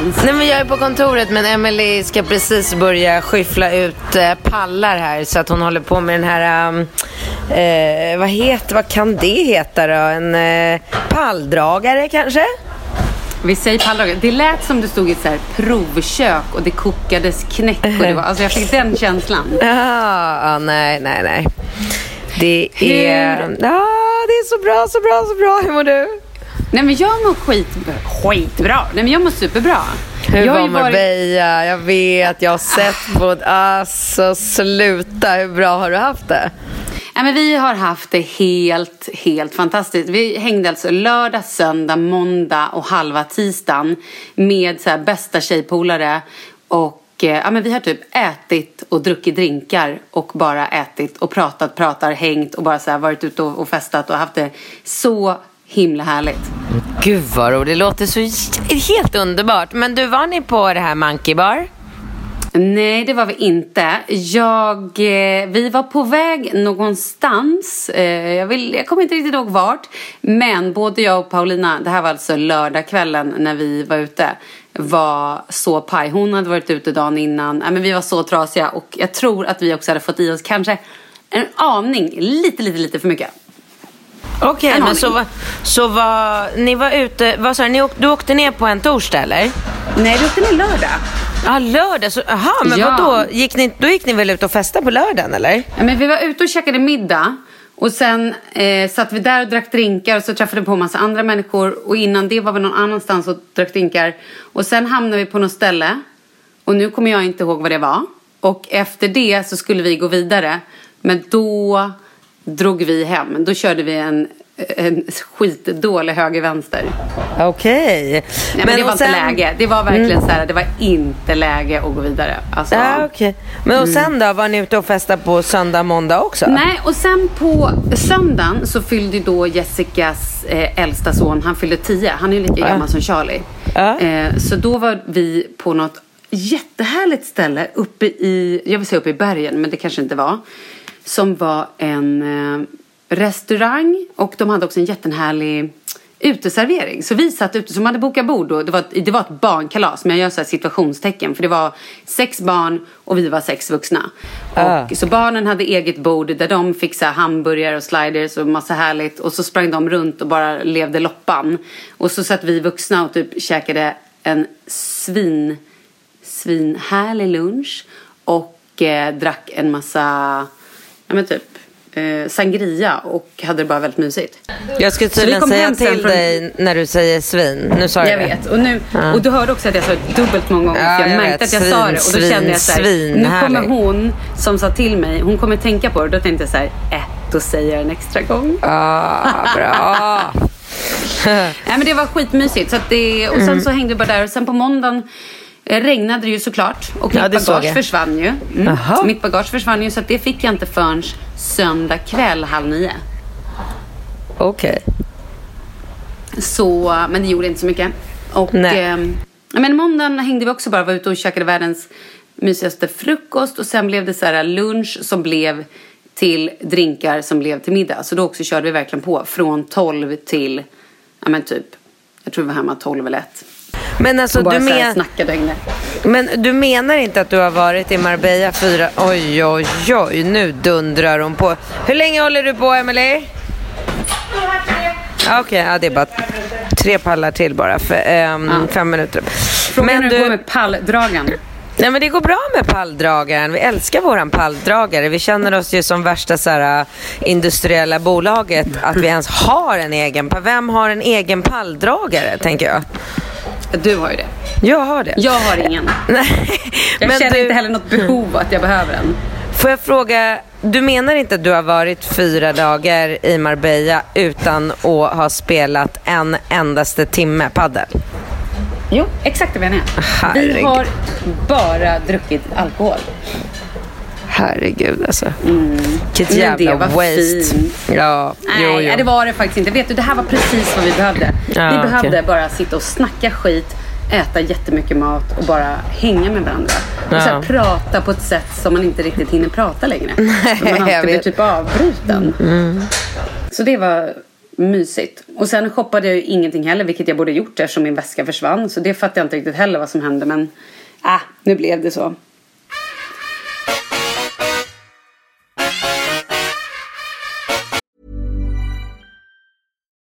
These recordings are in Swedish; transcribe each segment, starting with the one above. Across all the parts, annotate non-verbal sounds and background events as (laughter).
någonstans? Nej men jag är på kontoret men Emily ska precis börja skyffla ut eh, pallar här så att hon håller på med den här, um, eh, vad heter, vad kan det heta då? En eh, palldragare kanske? Vi säger palldragare. Det lät som du stod i ett så här provkök och det kokades knäck. Och det var, alltså jag fick den känslan. (laughs) Ja, ah, nej, nej, nej. Det är, ja, det är så bra, så bra, så bra. Hur mår du? Nej men jag mår skit, skitbra. Nej men jag mår superbra. Hur jag var ju varit- Marbella? Jag vet, jag har sett på... Alltså sluta, hur bra har du haft det? Nej, men vi har haft det helt, helt fantastiskt. Vi hängde alltså lördag, söndag, måndag och halva tisdagen med så bästa tjejpolare. Och eh, ja, men vi har typ ätit och druckit drinkar och bara ätit och pratat, pratar, hängt och bara så här varit ute och, och festat och haft det så himla härligt. Gud vad roligt, det låter så helt underbart. Men du, var ni på det här Monkey Bar? Nej, det var vi inte. Jag, eh, vi var på väg någonstans. Eh, jag, vill, jag kommer inte riktigt ihåg vart. Men både jag och Paulina, det här var alltså lördagskvällen när vi var ute, var så paj. Hon hade varit ute dagen innan. Nej, men vi var så trasiga och jag tror att vi också hade fått i oss kanske en aning, lite, lite, lite för mycket. Okej, En men aning. så, var- så var, ni var ute, vad sa du, du åkte ner på en torsdag eller? Nej, vi åkte ner lördag. Ja, lördag. Så, aha, men Ja. vadå? Gick ni, då gick ni väl ut och festade på lördagen eller? Ja, men vi var ute och käkade middag. Och sen eh, satt vi där och drack drinkar och så träffade vi på massa andra människor. Och innan det var vi någon annanstans och drack drinkar. Och sen hamnade vi på något ställe. Och nu kommer jag inte ihåg vad det var. Och efter det så skulle vi gå vidare. Men då drog vi hem. Då körde vi en, en skitdålig höger-vänster. Okej. Nej, men, det var inte sen- Mm. läge. Det var verkligen så här, det var inte läge att gå vidare. Alltså, Ja, okej. Men och sen då, var ni ute och festade på söndag, måndag också? Nej, och sen på söndagen så fyllde då Jessicas eh, äldsta son, han fyllde 10. Han är ju lika gammal som Charlie. Eh, så då var vi på något jättehärligt ställe uppe i, jag vill säga uppe i bergen, men det kanske inte var. Som var en eh, restaurang och de hade också en jättehärlig uteservering. Så vi satt ute, så de hade bokat bord då. Det var, ett- det var ett barnkalas, men jag gör så här situationstecken. För det var sex barn och vi var sex vuxna. Ah. Och, så barnen hade eget bord där de fick så här hamburgare och sliders och massa härligt. Och så sprang de runt och bara levde loppan. Och så satt vi vuxna och typ käkade en svin, svinhärlig lunch. Och eh, drack en massa, ja men typ eh, sangria och hade det bara väldigt mysigt. Jag skulle tydligen säga till från- dig när du säger svin. Nu sa jag, Jag det. vet. Och, nu, Ja. och du hörde också att jag sa det dubbelt många gånger. Ja, för jag, jag märkte att jag sa det. Och då Svin, kände jag så här, svin, nu kommer hon som sa till mig, hon kommer tänka på det. Då tänkte jag så här, äh, då säger jag en extra gång. Ah, bra. (laughs) Nej men det var skitmysigt. Så det, och sen så hängde vi bara där. Och sen på måndagen eh, regnade det ju såklart. Och Ja, mitt bagage försvann ju. Mm. Mitt bagage försvann ju. Så det fick jag inte förrän söndag kväll halv nio. Okej. Så, men det gjorde inte så mycket. Och, Nej. ja, men måndagen hängde vi också bara, var ute och käkade världens mysigaste frukost. Och sen blev det så här lunch som blev till drinkar som blev till middag. Så då också körde vi verkligen på från 12 till, ja men typ, jag tror vi var hemma 12 eller 1. Men alltså bara du, men, men du menar inte att du har varit i Marbella fyra... Oj, oj, oj. Nu dundrar hon på. Hur länge håller du på, Emily? Ja, Okej, ja, det är bara tre pallar till bara. För, ehm, Ja. Fem minuter. Frågan Men hur det du- går med palldragan. Nej men det går bra med palldragaren. Vi älskar våran palldragare. Vi känner oss ju som värsta så här, industriella bolaget att vi ens har en egen. Vem har en egen palldragare tänker jag? Du har ju det. Jag har det. Jag har ingen. (laughs) Nej, Jag men känner du, inte heller något behov att jag behöver en. Får jag fråga, du menar inte att du har varit fyra dagar i Marbella utan att ha spelat en endaste timme paddel? Jo, exakt det menar jag. Herregud. Vi har bara druckit alkohol. Herregud alltså. Vilket Men jävla det var waste. fint. Ja, Nej, jo, jo. det var det faktiskt inte. Vet du, det här var precis vad vi behövde. Ja, vi behövde bara sitta och snacka skit, äta jättemycket mat och bara hänga med varandra. Och Ja. så här, prata på ett sätt som man inte riktigt hinner prata längre. (laughs) För man alltid blir typ avbruten. Så det var Mysigt. Och sen shoppade jag ju ingenting heller, vilket jag borde gjort eftersom min väska försvann. Så det fattar jag inte riktigt heller vad som hände. Men äh, nu blev det så.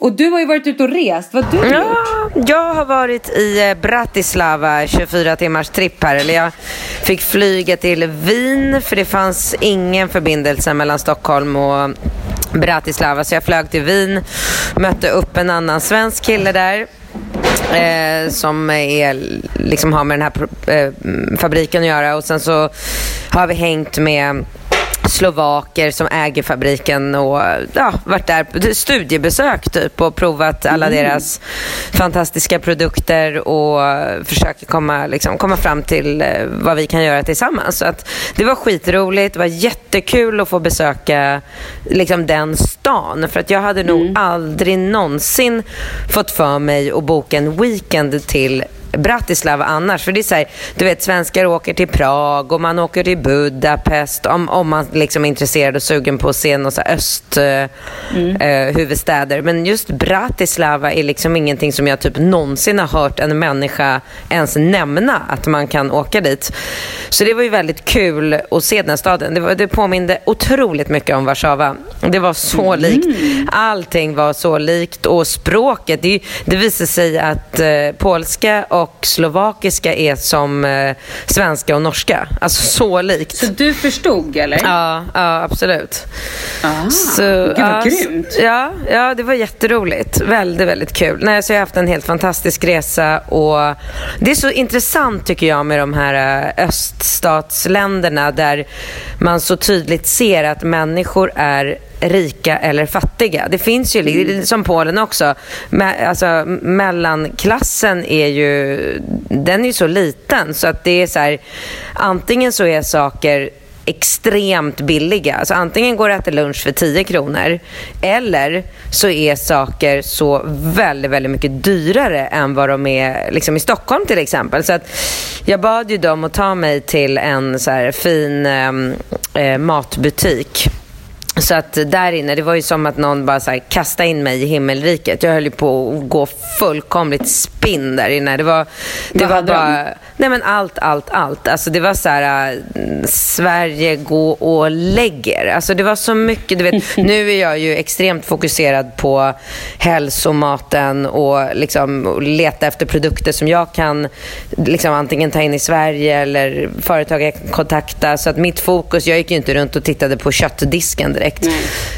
Och du har ju varit ute och rest. Vad har du gjort? Ja, jag har varit i eh, Bratislava, 24 timmars tripp här. Eller jag fick flyga till Wien för det fanns ingen förbindelse mellan Stockholm och Bratislava. Så jag flög till Wien, mötte upp en annan svensk kille där. Eh, som är, liksom har med den här eh, fabriken att göra och sen så har vi hängt med slovaker som äger fabriken och ja, varit där på studiebesök typ och provat alla deras fantastiska produkter och försöker komma, liksom, komma fram till eh, vad vi kan göra tillsammans. Så att det var skitroligt, det var jättekul att få besöka liksom, den stan. För att jag hade nog aldrig någonsin fått för mig att boka en weekend till Bratislava annars. För det är så här, du vet svenskar åker till Prag och man åker till Budapest om, om man liksom är intresserad och sugen på att se några öst eh, eh, huvudstäder. Men just Bratislava är liksom ingenting som jag typ någonsin har hört en människa ens nämna att man kan åka dit. Så det var ju väldigt kul att se den här staden. Det, var, det påminde otroligt mycket om Warszawa. Det var så likt. Allting var så likt och språket. Det, det visade sig att eh, polska och och slovakiska är som eh, svenska och norska. Alltså så likt. Så du förstod eller? Ja, ja absolut. Ah, Så, Gud vad ja, grymt. Ja, ja, det var jätteroligt. Väldigt, väldigt kul. Nej, så jag har haft en helt fantastisk resa och det är så intressant tycker jag med de här eh, öststatsländerna där man så tydligt ser att människor är rika eller fattiga. Det finns ju, Mm. som Polen också, me, alltså, mellanklassen är ju, den är ju så liten så att det är så här, antingen så är saker extremt billiga. Alltså antingen går det att äta lunch för 10 kronor eller så är saker så väldigt, väldigt mycket dyrare än vad de är liksom i Stockholm till exempel. Så att jag bad ju dem att ta mig till en så här fin ehm, eh, matbutik. Så att där inne, det var ju som att någon bara så här kastade in mig i himmelriket. Jag höll ju på att gå fullkomligt spinn där inne. Det var, det Vad var hade de? Nej men allt, allt, allt. Alltså det var så här, äh, Sverige gå och lägger. Alltså det var så mycket, du vet. (laughs) nu är jag ju extremt fokuserad på hälsomaten och liksom och leta efter produkter som jag kan liksom antingen ta in i Sverige eller företag jag kan kontakta. Så att mitt fokus, jag gick ju inte runt och tittade på köttdisken direkt.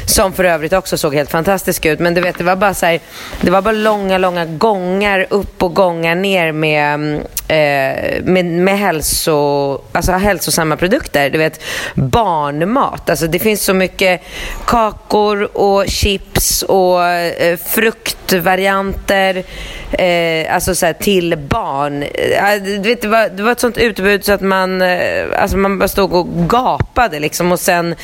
Som för övrigt också såg helt fantastisk ut. Men du vet, det var bara så här, det var bara långa, långa gångar upp och gångar ner med, mm, eh, med, med hälso, alltså hälsosamma produkter. Du vet, barnmat. Alltså det finns så mycket kakor och chips och eh, fruktvarianter eh, alltså så här, till barn. Eh, ah, du vet, det, var, det var ett sånt utbud så att man, eh, alltså man bara stod och gapade. Liksom. Och sen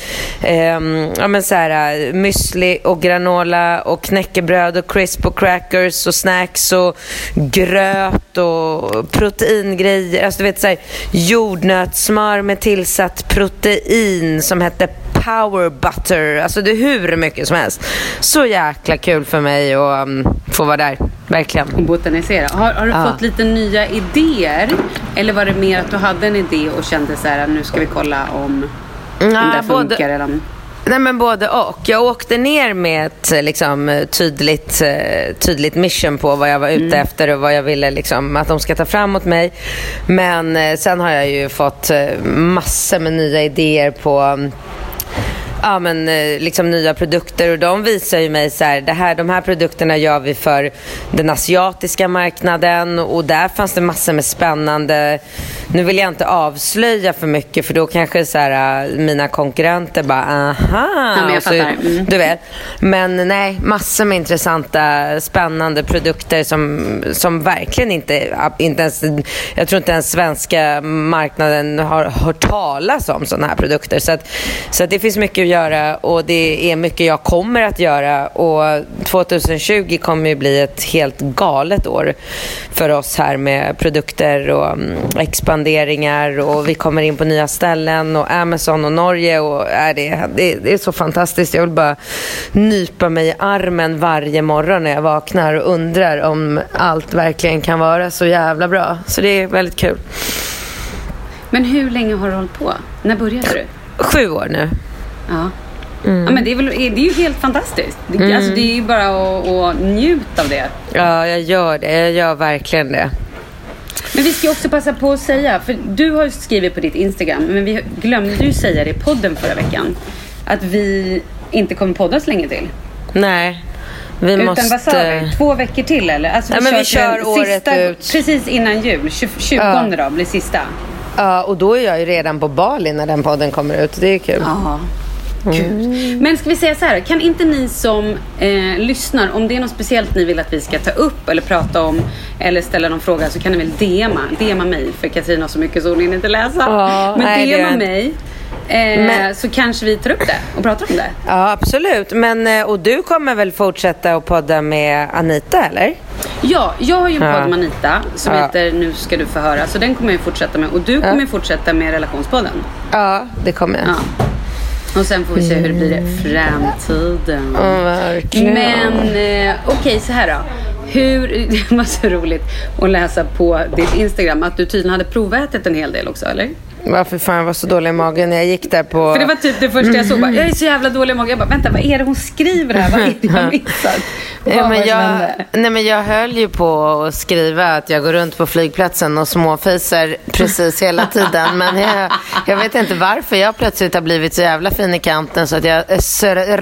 ehm, ja, men så här, eh, müsli och granola och knäckebröd och crisp och crackers och snacks och gröt och proteingrejer. Alltså, du vet, så här, jordnötssmör med tillsatt protein som hette power butter. Alltså det är hur mycket som helst. Så jäkla kul för mig att um, få vara där. Verkligen. Och botanisera. Har, har du Ja. fått lite nya idéer? Eller var det mer att du hade en idé och kände så här, nu ska vi kolla om, om det Ja, funkar? både- Eller om... Nej men både och. Jag åkte ner med ett liksom, tydligt, eh, tydligt mission på vad jag var ute efter och vad jag ville liksom, att de ska ta fram åt mig. Men eh, sen har jag ju fått eh, massor med nya idéer på mm, ja, men, eh, liksom nya produkter och de visar ju mig så här, det här, de här produkterna gör vi för den asiatiska marknaden och där fanns det massor med spännande, nu vill jag inte avslöja för mycket för då kanske så här, eh, mina konkurrenter bara aha. Och så. Mm. Du vet. Men nej, massor med intressanta, spännande produkter som, som verkligen inte, inte ens, jag tror inte ens svenska marknaden har hört talas om sådana här produkter. Så, att, så att det finns mycket göra och det är mycket jag kommer att göra och 2020 kommer ju bli ett helt galet år för oss här med produkter och mm, expanderingar och vi kommer in på nya ställen och Amazon och Norge och det, det, det är så fantastiskt. Jag vill bara nypa mig i armen varje morgon när jag vaknar och undrar om allt verkligen kan vara så jävla bra. Så det är väldigt kul. Men hur länge har du hållit på? När började du? Sju år nu. Ja. Mm. ja men det är, väl, det är ju helt fantastiskt. Det, alltså, det är ju bara att, att njuta av det. Ja, jag gör det. Jag gör verkligen det. Men vi ska ju också passa på att säga, för du har ju skrivit på ditt Instagram, men vi glömde ju säga det i podden förra veckan, att vi inte kommer podda så länge till. Nej, vi Utan måste... vad sa vi? Två veckor till eller? Alltså, vi till kör den året sista, ut. Precis innan jul, 20, 20 Ja. då blir sista. Ja, och då är jag ju redan på Bali när den podden kommer ut. Det är kul. Ja. Gud. Men ska vi säga så här, kan inte ni som eh, lyssnar, om det är något speciellt ni vill att vi ska ta upp eller prata om eller ställa någon fråga så kan ni väl DMa, DMa mig för Katrin har så mycket så hon hinner inte läsa. Ja, Men nej, det DMa är- mig eh, Men- så kanske vi tar upp det och pratar om det. Ja, absolut. Men, eh, och du kommer väl fortsätta att podda med Anita, eller? Ja, jag har ju en Ja. podd med Anita som Ja. heter Nu ska du få höra. Så den kommer jag fortsätta med. Och du kommer fortsätta med relationspodden. Ja, det kommer jag. Ja. Och sen får vi se hur det blir i framtiden. Ja, verkligen. Men eh, okej, så här då. Hur, (laughs) det var så roligt att läsa på ditt Instagram att du tydligen hade provätit en hel del också, eller? Varför fan jag var så dålig i magen när jag gick där på... För det var typ det första jag såg. Bara, jag är så jävla dålig i magen. Jag bara, vänta, vad är det hon skriver här? Vad är det jag missat? (laughs) Ja, men jag, nej, men jag höll ju på att skriva att jag går runt på flygplatsen och småfisar precis hela tiden. Men jag, jag vet inte varför jag plötsligt har blivit så jävla fin i kanten så att jag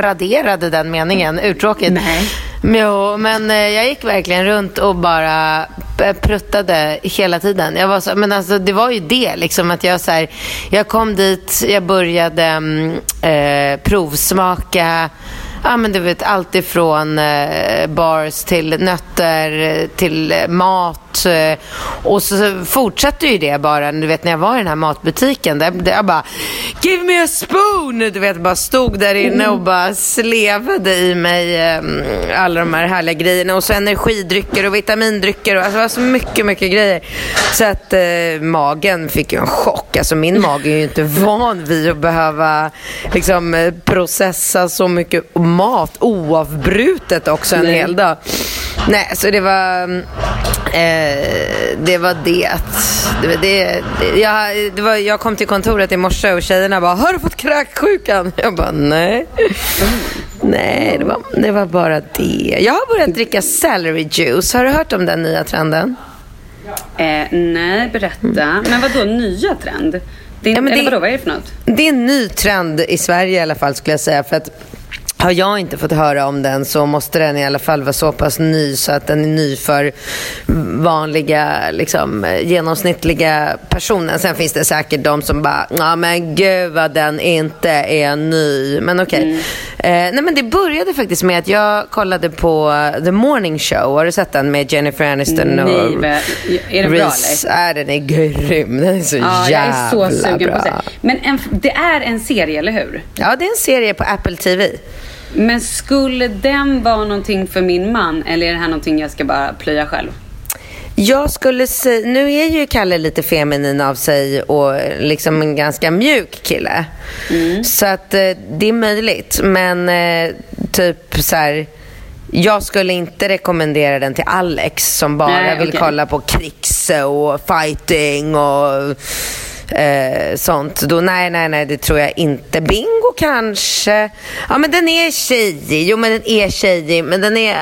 raderade den meningen. Urtråkigt. Nej. Jo, men eh, jag gick verkligen runt och bara eh, pruttade hela tiden. Jag var så, men alltså, det var ju det, liksom, att jag, så här, jag kom dit, jag började mm, eh, provsmaka Ja, men du vet, allt ifrån eh, bars till nötter eh, till eh, mat. Eh, och så fortsatte ju det bara, du vet när jag var i den här matbutiken. Där, där jag bara, give me a spoon! Du vet, bara stod där inne och bara slevade i mig eh, alla de här härliga grejerna. Och så energidrycker och vitamindrycker. Och, alltså, det var så mycket, mycket grejer. Så att eh, magen fick ju en chock. Alltså min mage är ju inte van vid att behöva liksom, eh, processa så mycket mat oavbrutet också en Nej. hel dag. Nej, så det var... Eh, det var det. det, var det, det jag, det var, jag kom till kontoret i morse och tjejerna bara “Har du fått kräksjukan?” Jag bara “Nej”. Nej, det var, det var bara det. Jag har börjat dricka celery juice. Har du hört om den nya trenden? Eh, nej, berätta. Men vad då nya trend? Det, Ja, men eller det- vadå, vad är det för något? Det är en ny trend i Sverige i alla fall skulle jag säga. För att har jag inte fått höra om den så måste den i alla fall vara så pass ny så att den är ny för vanliga, liksom, genomsnittliga personer. Sen finns det säkert de som bara, ja men gud vad den inte är ny. Men okej. Eh, nej men det började faktiskt med att jag kollade på The Morning Show. Har du sett den med Jennifer Aniston Nej, och vad- är den bra eller? Är den är grym. Den är så Ja, jag jävla är så sugen bra. på se. Men en, det är en serie, eller hur? Ja, det är en serie på Apple TV. Men skulle den vara någonting för min man eller är det här någonting jag ska bara plöja själv? Jag skulle säga, nu är ju Kalle lite feminin av sig och liksom en ganska mjuk kille. Så att eh, det är möjligt. Men eh, typ så här, jag skulle inte rekommendera den till Alex som bara Nej, vill okej. kolla på krigs och fighting och eh, sånt. Då, nej, nej, nej, det tror jag inte. Bingo kanske. Ja, men den är tjejig. Jo, men den är tjejig, men den är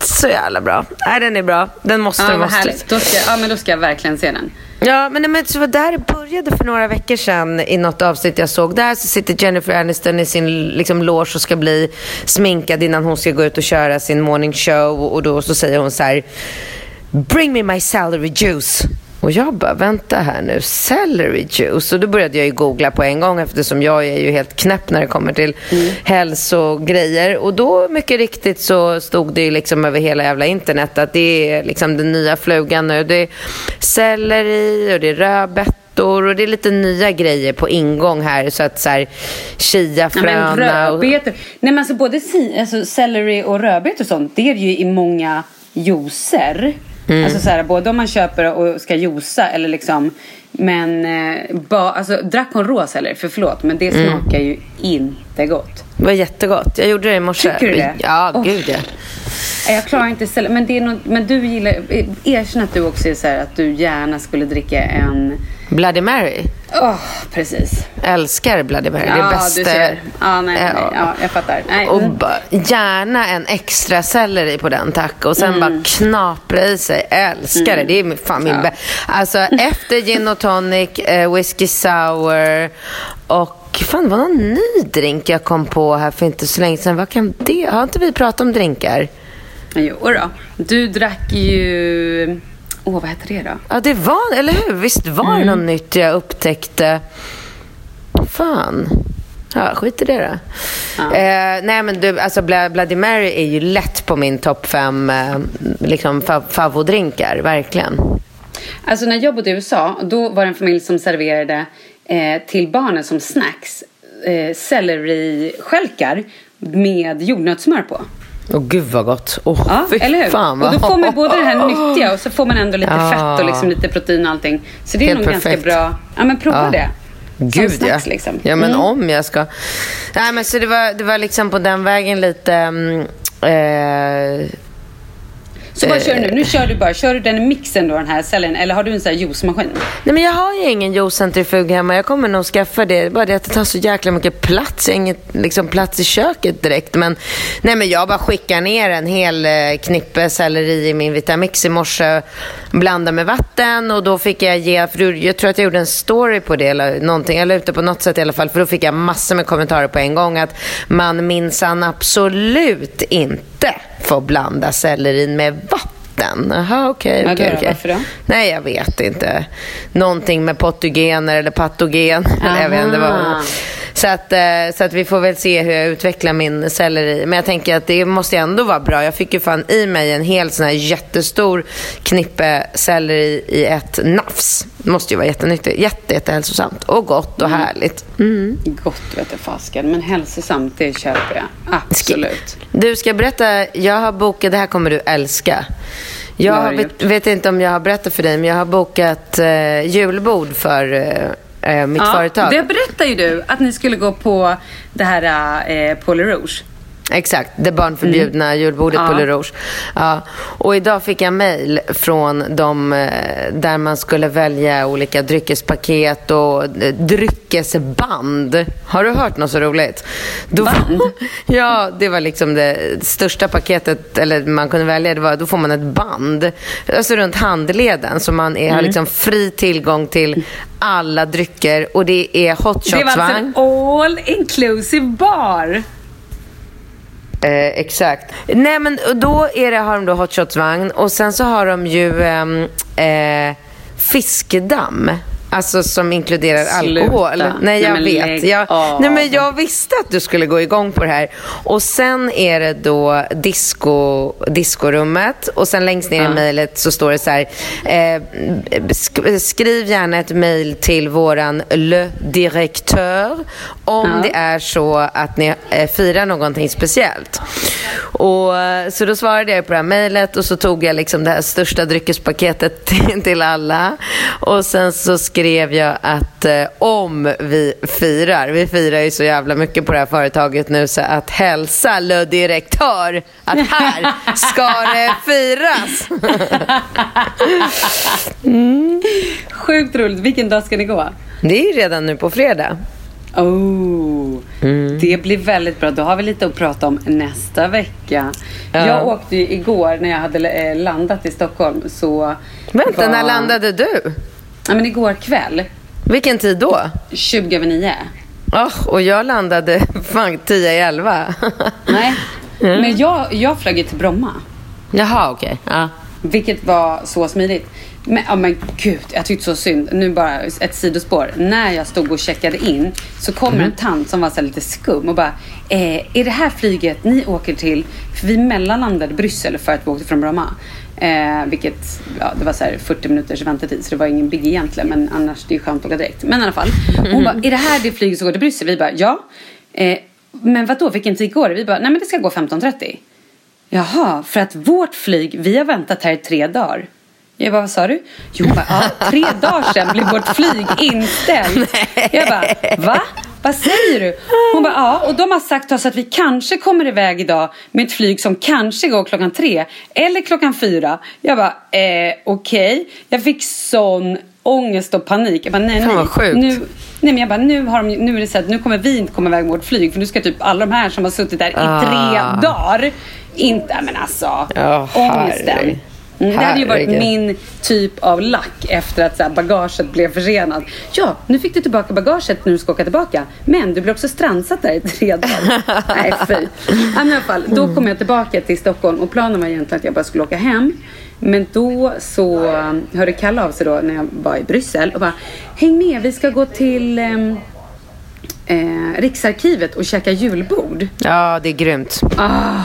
så jävla bra. Nej, den är bra. Den måste Ja, vad måste. härligt. Då ska, ja, men då ska jag verkligen se den. Ja, men, men så var där det började för några veckor sedan i något avsnitt jag såg. Där så sitter Jennifer Aniston i sin liksom, loge och ska bli sminkad innan hon ska gå ut och köra sin morning show. Och då så säger hon så här, bring me my celery juice. Och jag bara, vänta här nu, celery juice? Och då började jag ju googla på en gång eftersom jag är ju helt knäpp när det kommer till hälsogrejer. Och då mycket riktigt så stod det ju liksom över hela jävla internet att det är liksom den nya flugan nu. Det är selleri och det är rödbetor och det är lite nya grejer på ingång här. Så att så här, Ja, chiafröna och... Nej, men alltså både si, alltså, selleri och rödbetor och sånt, det är det ju i många juicer. Mm. Alltså så här, både om man köper och ska juica eller liksom. Men eh, ba, alltså, drack hon rå selleri? För förlåt, men det Mm. smakar ju inte gott. Det var jättegott. Jag gjorde det i morse. Tycker du det? Ja, Åh. gud ja. Jag klarar inte selleri. Men, det är något, men du gillar, erkänn att du också är så här att du gärna skulle dricka en... Bloody Mary. Åh, precis. Älskar Bloody Mary. det Ja, bästa. du ser. Ja, nej, nej, Ja. ja, jag fattar. Nej, Och mm. gärna en extra selleri på den tack. Och sen bara knapra i sig. Älskar det. Det är fan min bä- Alltså efter gin och tonic, eh, whisky sour och fan det var någon ny drink jag kom på här för inte så länge sedan. Vad kan det? Har inte vi pratat om drinkar? Jo då. Du drack ju... Åh, vad heter det då? Ja det var, eller hur? Visst var Mm. det något nytt jag upptäckte? Fan. Ja, skit i det då. Eh, nej men du, alltså Bloody Mary är ju lätt på min topp fem eh, liksom, fa- favoritdrinkar, verkligen. Alltså när jag bodde i USA, då var det en familj som serverade eh, till barnen som snacks eh, selleristjälkar med jordnötssmör på. Åh gud vad gott. Åh, Ja, eller hur? fan och då får man både det här nyttiga och så får man ändå lite Ja. fett och liksom lite protein och allting. Så det är Helt nog ganska perfekt. bra. Ja men prova Ja. det. Gud snacks, ja. liksom. Ja men Mm. om jag ska. Nej men så det var, det var liksom på den vägen lite... mm, eh, Så vad kör du nu? Nu kör du bara, kör du den i mixen då den här cellen eller har du en sån här juicemaskin? Nej men jag har ju ingen juicecentrifug hemma. Jag kommer nog skaffa det. Bara det att det tar så jäkla mycket plats. Jag har inget liksom, plats i köket direkt. Men, nej men jag bara skickar ner en hel eh, knippe selleri i min Vitamix i morse. Blandar med vatten och då fick jag ge, för jag tror att jag gjorde en story på det eller någonting. Jag la ut det på något sätt i alla fall. För då fick jag massor med kommentarer på en gång att man minsann absolut inte får blanda sellerin med vatten. Jaha, okej. Okej, då, okej. varför då? Nej, jag vet inte. Någonting med patogener eller patogen. (laughs) eller jag vet inte vad. Aha. Så att, eh, så att vi får väl se hur jag utvecklar min selleri. Men jag tänker att det måste ändå vara bra. Jag fick ju fan i mig en hel sån här jättestor knippe selleri i ett nafs. Det måste ju vara jättenyttigt. Jätte, jättehälsosamt och gott och härligt. Gott vet jag fasken, men hälsosamt det köper jag. Absolut. Du ska berätta, jag har bokat, det här kommer du älska. Jag vet, vet inte om jag har berättat för dig, men jag har bokat eh, julbord för eh, eh, mitt företag. Det berättade ju du, att ni skulle gå på det här eh, Paul Rouge. Exakt, det barnförbjudna julbordet Ja. på Le Rouge. Ja. Och idag fick jag mejl från dem eh, där man skulle välja olika dryckespaket och eh, dryckesband. Har du hört något så roligt? Då, Band? (laughs) ja, det var liksom det största paketet eller man kunde välja. Det var, då får man ett band alltså runt handleden så man är, Mm. har liksom fri tillgång till alla drycker och det är hot Det var alltså shots-vagn. en all inclusive bar. Eh, exakt. Nej men då är det, har de då hot shots-vagn och sen så har de ju ehm, eh, fiskedamm. Alltså som inkluderar Sluta. alkohol. Nej jag Nej, vet. Jag, nej men jag visste att du skulle gå igång på det här. Och sen är det då disco, discorummet och sen längst ner i Ja. mejlet så står det så här. Eh, sk- skriv gärna ett mejl till våran le directeur om Ja. det är så att ni eh, firar någonting speciellt. Och, eh, så då svarade jag på det här mejlet och så tog jag liksom det här största dryckespaketet (laughs) till, till alla. Och sen så skrev jag att eh, om vi firar, vi firar ju så jävla mycket på det här företaget nu så att hälsa le direktör att här ska det firas. (laughs) Sjukt roligt. Vilken dag ska ni gå? Det är ju redan nu på fredag. Oh, Mm. det blir väldigt bra. Då har vi lite att prata om nästa vecka. Ja. Jag åkte ju igår när jag hade eh, landat i Stockholm. Så Vänta, var- när landade du? Ja, men igår kväll. Vilken tid då? 20 över 9. Oh, och jag landade (laughs) fan 10 i 11. (laughs) Nej, Mm. men jag, jag flög till Bromma. Jaha, okej. Ja. Vilket var så smidigt. Men, ja, men gud, jag tyckte så synd. Nu bara ett sidospår. När jag stod och checkade in så kommer Mm. en tant som var så lite skum och bara eh, Är det här flyget ni åker till? För vi mellanlandade Bryssel för att vi åkte från Bromma. Eh, vilket, ja, det var så här 40 minuters väntetid så det var ingen big egentligen. Men annars det är ju skönt att åka direkt. Men i alla fall. Hon bara, är det här det flyget som går till Bryssel? Vi bara, ja. Eh, men vad då? vilken tid går det? Vi bara, nej men det ska gå 15.30. Jaha, för att vårt flyg, vi har väntat här i tre dagar. Jag bara, vad sa du? Jo, bara, ja, tre dagar sedan blev vårt flyg inställt. Jag bara, va? Vad säger du? Hon bara, ja, och de har sagt oss att vi kanske kommer iväg idag med ett flyg som kanske går klockan tre eller klockan fyra. Jag bara, eh, okej. Jag fick sån ångest och panik. Jag bara, nej, Fan, nej. vad sjukt. Nu, nej, men jag bara, nu, har de, nu är det så att nu kommer vi inte komma iväg med vårt flyg för nu ska typ alla de här som har suttit där i tre Ah. dagar inte, men alltså, Ja, ångesten. herregud. Mm, det hade ju varit min typ av lack efter att så här, bagaget blev försenat. Ja, nu fick du tillbaka bagaget när du ska åka tillbaka. Men du blev också strandsatt där i tre dagar. (laughs) Nej, fy. I alla fall, då kom jag tillbaka till Stockholm och planen var egentligen att jag bara skulle åka hem. Men då så um, hörde Kalle av sig då när jag var i Bryssel och bara Häng med, vi ska gå till um, eh, Riksarkivet och käka julbord. ja, det är grymt. Ah,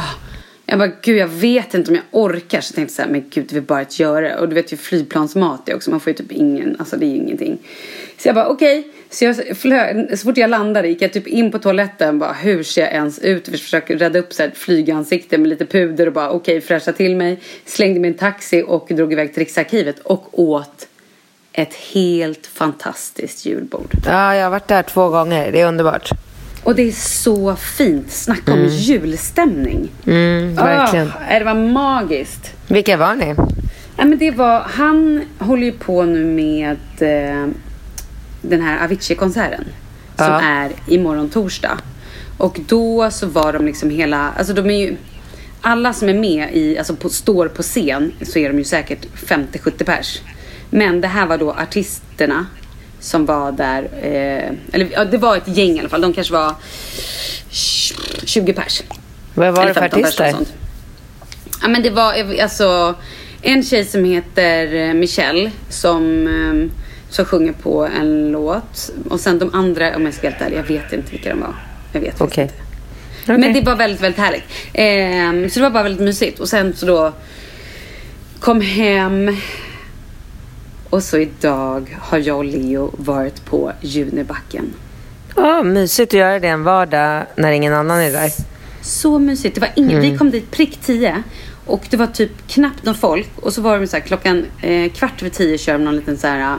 jag bara, gud jag vet inte om jag orkar. Så jag tänkte så här, men gud det vill bara att göra. Och du vet ju flygplansmat är också, man får ju typ ingen, alltså det är ju ingenting. Så jag bara okej. Så jag flög, så fort jag landade gick jag typ in på toaletten bara hur ser jag ens ut? Jag försöker rädda upp så här ett flygansikte med lite puder och bara okej fräscha till mig. Slängde mig i en taxi och drog iväg till Riksarkivet och åt ett helt fantastiskt julbord. Ja, jag har varit där två gånger. Det är underbart. Och det är så fint. Snacka om julstämning. Mm, verkligen. Åh, det var magiskt. Vilka var ni? Ja, men det var, han håller ju på nu med eh, den här Avicii-konserten. Som Ja. är imorgon torsdag. Och då så var de liksom hela, alltså de är ju, alla som är med i, alltså på, står på scen så är de ju säkert 50-70 pers. Men det här var då artisterna som var där, eh, eller ja, det var ett gäng i alla fall. De kanske var 20 pers. Vad var det för 15 pers och artister? Ja men det var eh, alltså en tjej som heter eh, Michelle som, eh, som sjunger på en låt. Och sen de andra, om jag ska vara helt ärlig, jag vet inte vilka de var. Jag vet Okej. inte. Okej. Men det var väldigt, väldigt härligt. Eh, så det var bara väldigt mysigt. Och sen så då kom hem. Och så idag har jag och Leo varit på Junibacken. Ja, mysigt att göra det en vardag när ingen annan är där. Så mysigt. Det var ingen, Vi kom dit prick tio och det var typ knappt någon folk. Och så var det så här, klockan eh, kvart över tio kör de någon liten så här,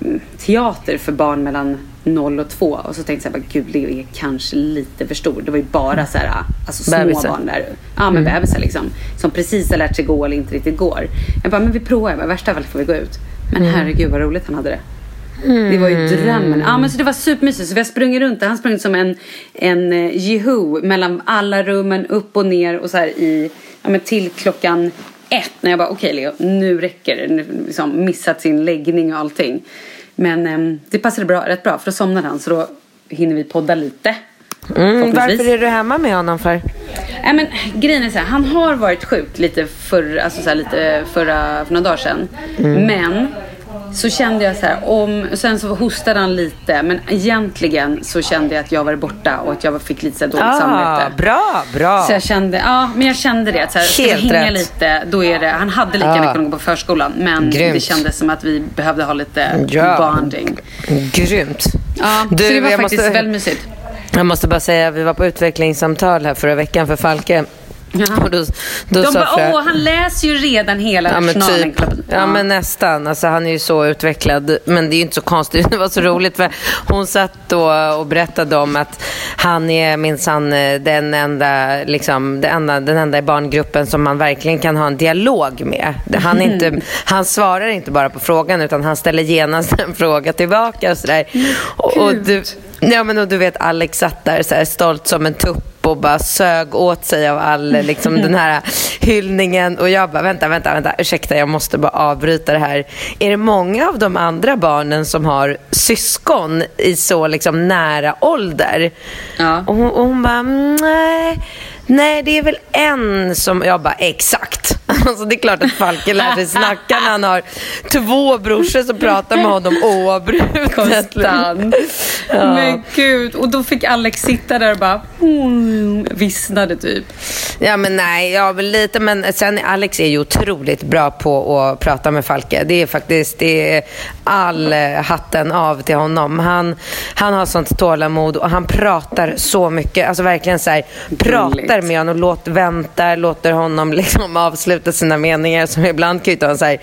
um, teater för barn mellan 0 och 2. Och så tänkte jag bara, gud Leo är kanske lite för stor. Det var ju bara så här, alltså små Bebisar. barn där. Ja men bebisar liksom. Som precis har lärt sig gå eller inte riktigt går. Jag bara, men vi provar. Jag bara, värsta fall får vi gå ut. Men herregud vad roligt han hade det. Det var ju drömmen. Ja, men så det var supermysigt. Så vi har sprungit runt där. Han sprang som en, en eh, Jehu mellan alla rummen, upp och ner och så här i, ja, men till klockan ett. När jag bara, okej Leo, nu räcker det. Nu, liksom, missat sin läggning och allting. Men ehm, det passade bra, rätt bra för då somnade han så då hinner vi podda lite. Mm, varför är du hemma med honom för? Nej men grejen är så här, han har varit sjuk lite, för, alltså så här, lite förra, för några dagar sedan. Men så kände jag så här, om, sen så hostade han lite men egentligen så kände jag att jag var borta och att jag fick lite så dåligt Ah, samvete. bra, bra. Så jag kände, ja men jag kände det att så här, ska Helt hänga rätt. lite då är det, han hade lika Ah. gärna kunnat gå på förskolan men Grymt. det kändes som att vi behövde ha lite Ja. bonding. Grymt. Ja, Du, så det var faktiskt måste- väldigt mysigt. Jag måste bara säga, vi var på utvecklingssamtal här förra veckan för Falke. Och då, då De bara, åh han läser ju redan hela Ja men, typ, ja men nästan. Alltså, han är ju så utvecklad. Men det är ju inte så konstigt. (laughs) Det var så roligt för hon satt då och berättade om att han är minsann eh, den enda, liksom, den, enda, den enda i barngruppen som man verkligen kan ha en dialog med. Han, inte, han svarar inte bara på frågan utan han ställer genast (laughs) en fråga tillbaka. Och så där. Och, och du, ja, men, och du vet Alex satt där så här, stolt som en tupp och bara sög åt sig av all liksom, den här hyllningen. Och jag bara, vänta, vänta, vänta, ursäkta, jag måste bara avbryta det här. Är det många av de andra barnen som har syskon i så liksom, nära ålder? Ja. Och och hon bara, "Mm, nej. Nej, det är väl en som... Jag bara, exakt. (laughs) Alltså, det är klart att Falke lär sig snacka när han har två brorsor som pratar med honom oavbrutet. Konstant. Men gud. Och då fick Alex sitta där och bara mm, vissnade typ. Ja men nej, ja men lite men sen Alex är ju otroligt bra på att prata med Falke. Det är faktiskt, det är all eh, hatten av till honom. Han, han har sånt tålamod och han pratar så mycket. Alltså verkligen så här, pratar med honom, låt, väntar, låter honom (laughs) liksom avsluta sina meningar som ibland kan ju ta så här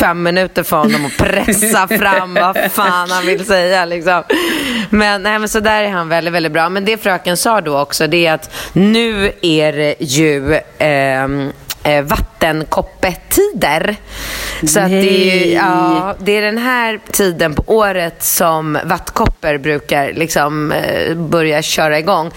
fem minuter för honom att pressa (laughs) fram vad fan han vill säga liksom. Men, nej, men så där är han väldigt, väldigt bra. Men det fröken sa då också, det är att nu är det ju ehm, eh, vattenkoppetider. Så att det, är, ja, det är den här tiden på året som vattkoppor brukar liksom eh, börja köra igång.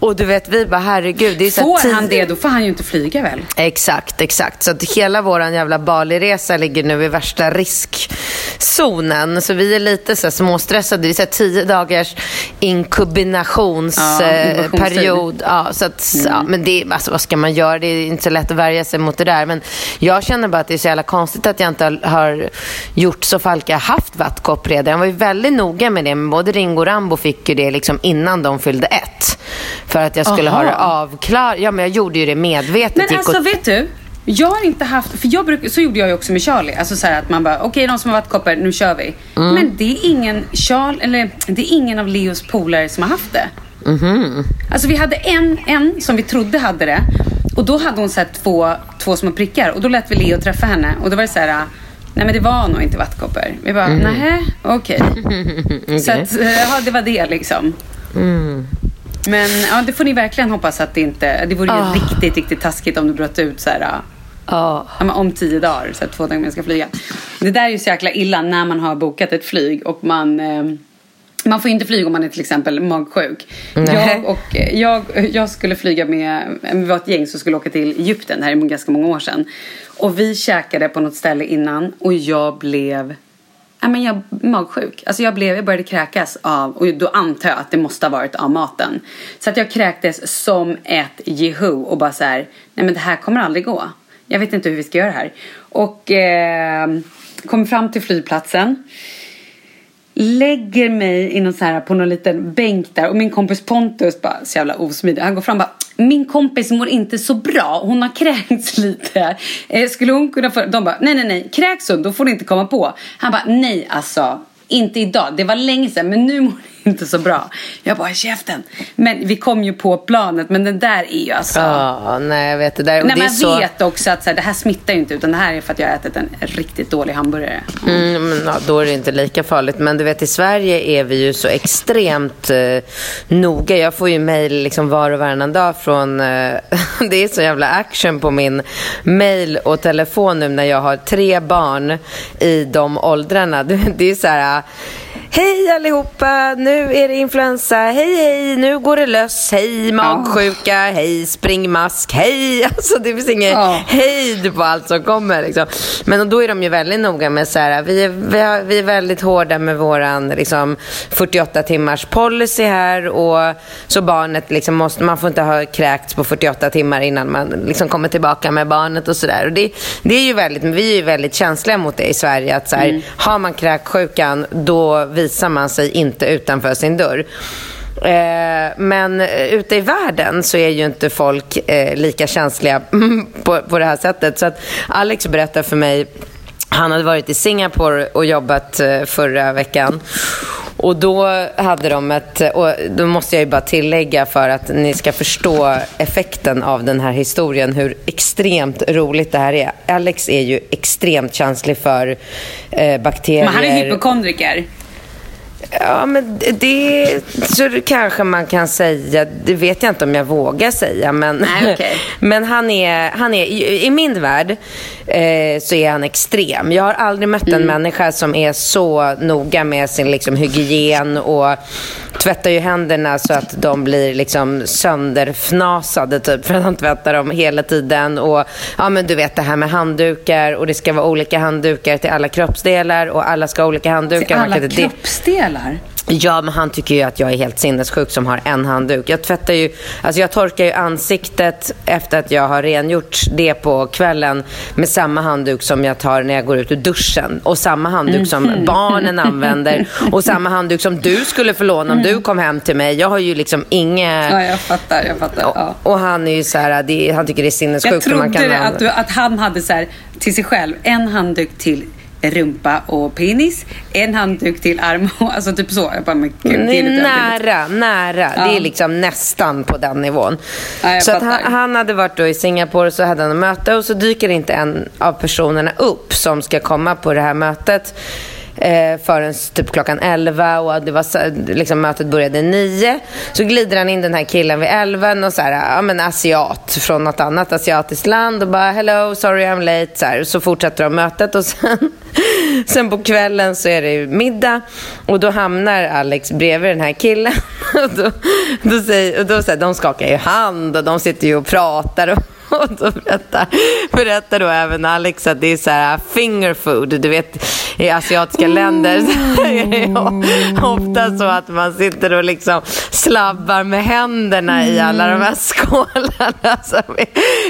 Och du vet, vi bara herregud. Det är så Får han det då får han ju inte flyga väl? Exakt, exakt. Så att hela vår jävla Bali-resa ligger nu i värsta riskzonen. Så vi är lite så här småstressade. Det är så här tio dagars Ja, inkubationsperiod. inkubationstid. Ja, så att, ja, men det, alltså, vad ska man göra? Det är inte så lätt att värja sig mot det där. Men jag känner bara att det är så jävla konstigt att jag inte har, gjort så Falke har haft vattkopp redan. Jag var ju väldigt noga med det. Men både Ringo och Rambo fick ju det liksom innan de fyllde ett. För att jag skulle ha Aha. det avklarat. Ja, men jag gjorde ju det medvetet. Men alltså och- vet du? Jag har inte haft, för jag bruk, så gjorde jag ju också med Charlie. Alltså så att man bara, okej de som har vattkoppor, nu kör vi. Mm. Men det är ingen, Charlie, eller det är ingen av Leos polare som har haft det. Mhm. Alltså vi hade en, en som vi trodde hade det. Och då hade hon här två, två små prickar. Och då lät vi Leo träffa henne. Och då var det så här, nej men det var nog inte vattkoppor. Vi bara, Mm. nej, okej. (laughs) Så att, eh, ja, det var det liksom. Men ja, det får ni verkligen hoppas att det inte... Det vore ju Ah. riktigt, riktigt taskigt om du bröt ut så här... Ja. Ja, om tio dagar, så här, två dagar man ska flyga. Det där är ju så jäkla illa när man har bokat ett flyg och man... Eh, man får inte flyga om man är till exempel magsjuk. Nej. Jag, och, eh, jag, jag skulle flyga med, vi var ett gäng som skulle åka till Egypten, det här är ganska många år sedan. Och vi käkade på något ställe innan och jag blev Ja, men jag magsjuk. Alltså jag, blev, jag började kräkas av, och då antar jag att det måste ha varit av maten. Så att jag kräktes som ett jehu och bara så här, nej men det här kommer aldrig gå. Jag vet inte hur vi ska göra det här. Och eh, kom fram till flygplatsen. Lägger mig i någon så här, på någon liten bänk där och min kompis Pontus bara så jävla osmidig. Han går fram och bara min kompis mår inte så bra. Hon har kräkts (laughs) lite. Eh, skulle hon kunna få... De bara, nej, nej, nej. Kräks hon, då får du inte komma på. Han bara, nej alltså. Inte idag. Det var länge sedan, men nu mår (laughs) inte så bra. Jag bara, käften. Men vi kom ju på planet, men den där är ju alltså... Ja, nej jag vet det där. När det man så... vet också att så här, det här smittar ju inte utan det här är för att jag har ätit en riktigt dålig hamburgare. Mm, men, ja, då är det inte lika farligt. Men du vet, i Sverige är vi ju så extremt eh, noga. Jag får ju mejl liksom var och varannan dag från... Eh, (laughs) det är så jävla action på min mejl och telefon nu när jag har tre barn i de åldrarna. Det, det är så här... Hej allihopa, nu är det influensa. Hej hej, nu går det löss. Hej magsjuka, hej springmask, hej. (laughs) Alltså det finns ingen Ja. hejd på allt som kommer. Liksom. Men då är de ju väldigt noga med så här, vi är, vi, har, vi är väldigt hårda med våran liksom, 48 timmars policy här och så barnet liksom måste, man får inte ha kräkts på 48 timmar innan man liksom kommer tillbaka med barnet och sådär. Det, det är ju väldigt, vi är ju väldigt känsliga mot det i Sverige att så här, har man kräksjukan då visar man sig inte utanför sin dörr. Eh, men eh, ute i världen så är ju inte folk eh, lika känsliga (laughs) på, på det här sättet. Så att Alex berättade för mig han hade varit i Singapore och jobbat eh, förra veckan. Och då hade de ett, eh, och då måste jag ju bara tillägga för att ni ska förstå effekten av den här historien, hur extremt roligt det här är. Alex är ju extremt känslig för eh, bakterier. Men han är hypokondriker. Ja, men det- så kanske man kan säga. Det vet jag inte om jag vågar säga. Men, Nej, okej. (laughs) men han är, han är, i, min värld eh, så är han extrem. Jag har aldrig mött Mm. en människa som är så noga med sin liksom, hygien och tvättar ju händerna så att de blir liksom sönderfnasade typ för att han tvättar dem hela tiden. Och ja, men du vet det här med handdukar och det ska vara olika handdukar till alla kroppsdelar och alla ska ha olika handdukar. Till alla kan kroppsdelar. Ja, men han tycker ju att jag är helt sinnessjuk som har en handduk. Jag tvättar ju, alltså jag torkar ju ansiktet efter att jag har rengjort det på kvällen med samma handduk som jag tar när jag går ut ur duschen. Och samma handduk som barnen använder. (laughs) Och samma handduk som du skulle få låna om du kom hem till mig. Jag har ju liksom inget... Ja, jag fattar. Jag fattar. Ja. Och han är ju så här, det, han tycker det är sinnessjukt. Jag hur man trodde kan att, du, att han hade så här, till sig själv en handduk till rumpa och penis, en handduk till arm och (laughs) alltså typ så. Jag bara, men gud, det är nära, nära. Ja. Det är liksom nästan på den nivån. Ja, så att han, han hade varit då i Singapore så hade han ett möte och så dyker inte en av personerna upp som ska komma på det här mötet eh, förrän typ klockan 11 och det var, liksom, mötet började 9. Så glider han in den här killen vid 11 och så här, ja men asiat från något annat asiatiskt land och bara hello, sorry I'm late. Så, här, så fortsätter de mötet och sen, (laughs) sen på kvällen så är det ju middag och då hamnar Alex bredvid den här killen. (laughs) Och då, då säger, och då säger, de skakar ju hand och de sitter ju och pratar. Och, (laughs) och då berättar, berättar då även Alex att det är så här finger food. Du vet, i asiatiska länder så är det ofta så att man sitter och liksom slabbar med händerna i alla de här skålarna som är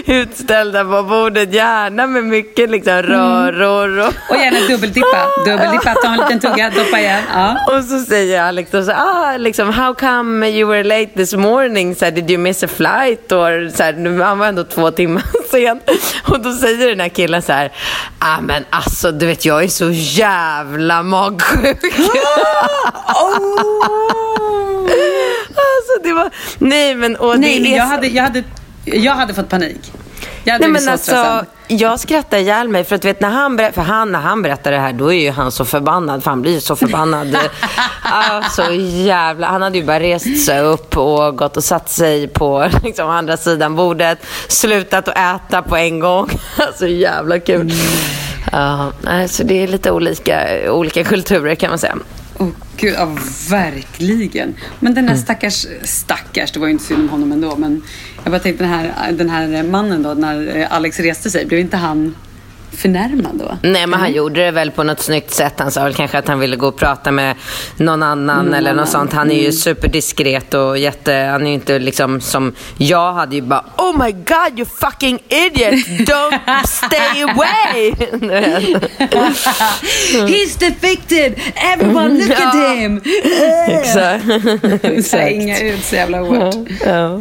utställda på bordet. Gärna med mycket liksom röror. Och, Och gärna dubbeldippa. Dubbeldippa, ta en liten tugga, doppa igen. Ja. och så säger Alex då så, ah, liksom, how come you were late this morning? Så här, Did you miss a flight? Och, så här, han var ändå två timmar (laughs) sen. Och då säger den här killen så här, ah, men alltså du vet jag är så jävla magsjuk. (laughs) alltså det var, nej men och Nej, det är jag hade, jag, hade, jag hade fått panik. Jag hade Nej, blivit men så stressad. alltså, jag skrattar ihjäl mig för att vet, när han, för han, när han berättar det här då är ju han så förbannad för han blir ju så förbannad. (laughs) alltså jävla, han hade ju bara rest sig upp och gått och satt sig på (laughs) liksom, andra sidan bordet, slutat att äta på en gång. (laughs) alltså jävla kul. Ja, nej, så det är lite olika, olika kulturer kan man säga. Åh gud, ja verkligen. Men den här stackars, stackars, det var ju inte synd om honom ändå, men jag bara tänkte den här, den här mannen då, när Alex reste sig, blev inte han förnärmad då? Nej, men han gjorde det väl på något snyggt sätt. Han sa väl kanske att han ville gå och prata med någon annan Någon eller något sånt. Han är ju superdiskret och jätte... Han är ju inte liksom som... Jag hade ju bara Oh my god you fucking idiot! Don't stay away! (laughs) He's defected! Everyone look at Ja. him! Exakt. (laughs) Slänga ut så jävla hårt. Ja.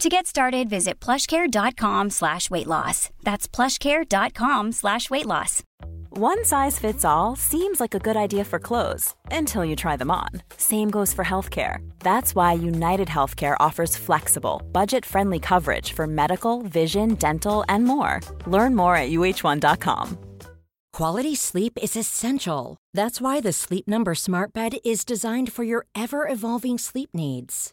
To get started, visit plushcare.com slash weight loss. That's plushcare.com slash weight loss. One size fits all seems like a good idea for clothes until you try them on. Same goes for healthcare. That's why United Healthcare offers flexible, budget friendly coverage for medical, vision, dental, and more. Learn more at uh1.com. Quality sleep is essential. That's why the Sleep Number Smart Bed is designed for your ever evolving sleep needs.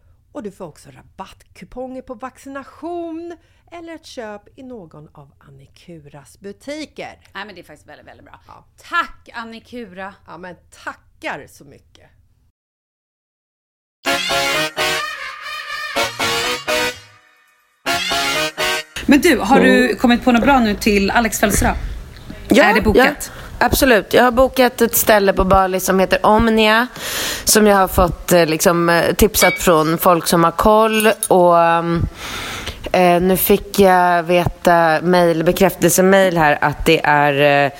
och du får också rabattkuponger på vaccination eller ett köp i någon av Annikuras butiker. Nej men det är faktiskt väldigt, väldigt bra. Ja. Tack Annikura! Ja men tackar så mycket! Men du, har du kommit på något bra nu till Alex födelsedag? Ja, Är det bokat? Ja, absolut. Jag har bokat ett ställe på Bali som heter Omnia. Som jag har fått eh, liksom, eh, tipsat från folk som har koll. Och um, eh, Nu fick jag veta mail, bekräftelsemail här att det är eh,